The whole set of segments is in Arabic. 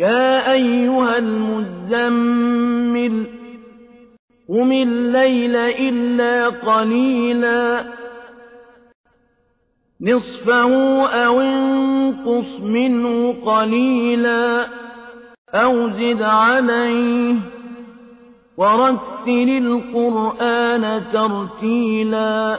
يَا أَيُّهَا الْمُزَّمِّلُ قُمِ اللَّيْلَ إِلَّا قَلِيلًا. نِّصْفَهُ أَوِ انقُصْ مِنْهُ قَلِيلًا. أَوْ زِدْ عَلَيْهِ وَرَتِّلِ الْقُرْآنَ تَرْتِيلًا.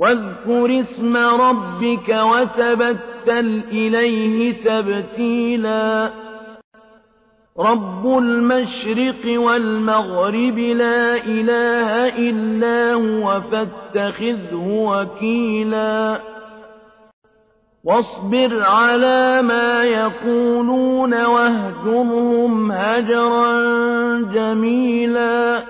وَاذْكُرِ اسْمَ رَبِّكَ وَتَبَتَّلْ إِلَيْهِ تَبْتِيلًا. رَبُّ الْمَشْرِقِ وَالْمَغْرِبِ لَا إِلَٰهَ إِلَّا هُوَ فَاتَّخِذْهُ وَكِيلًا. وَاصْبِرْ عَلَىٰ مَا يَقُولُونَ وَاهْجُرْهُمْ هَجْرًا جَمِيلًا.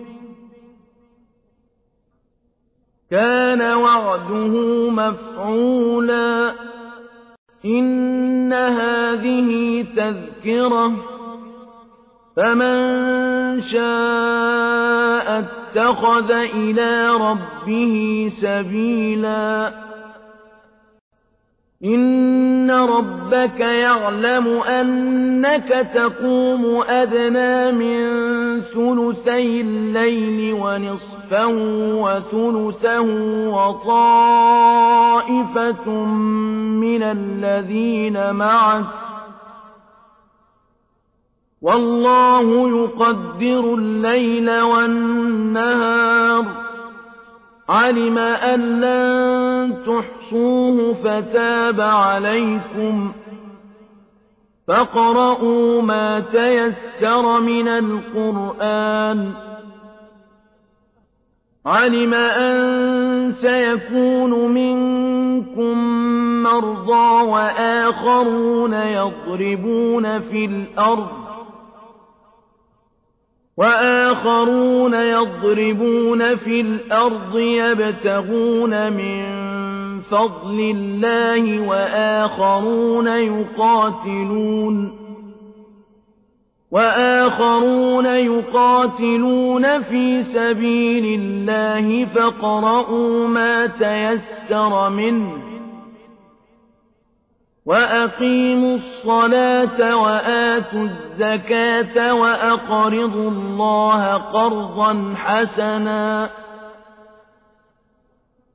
كَانَ وَعْدُهُ مَفْعُولًا. إِنَّ هَٰذِهِ تَذْكِرَةٌ. فَمَن شَاءَ اتَّخَذَ إِلَىٰ رَبِّهِ سَبِيلًا. إِنَّ رَبَّكَ يَعْلَمُ أَنَّكَ تَقُومُ أَدْنَىٰ مِن ثُلُثَيِ اللَّيْلِ وَنِصْفَهُ وَثُلُثَهُ وَطَائِفَةٌ مِّنَ الَّذِينَ مَعَكَ ۚ وَاللَّهُ يُقَدِّرُ اللَّيْلَ وَالنَّهَارَ ۚ عَلِمَ أَن لَّن تُحْصُوهُ فَتَابَ عَلَيْكُمْ ۖ فَاقْرَءُوا مَا تَيَسَّرَ مِنَ الْقُرْآنِ ۚ عَلِمَ أَن سَيَكُونُ مِنكُم مَّرْضَىٰ وَآخَرُونَ يَضْرِبُونَ فِي الْأَرْضِ وَآخَرُونَ يَضْرِبُونَ فِي الْأَرْضِ يَبْتَغُونَ مِن فَضْلِ اللَّهِ وَآخَرُونَ يُقَاتِلُونَ وَآخَرُونَ يُقَاتِلُونَ فِي سَبِيلِ اللَّهِ فاقْرَءُوا مَا تَيَسَّرَ مِنْهُ ۚ وَأَقِيمُوا الصَّلَاةَ وَآتُوا الزَّكَاةَ وَأَقْرِضُوا اللَّهَ قَرْضًا حَسَنًا ۚ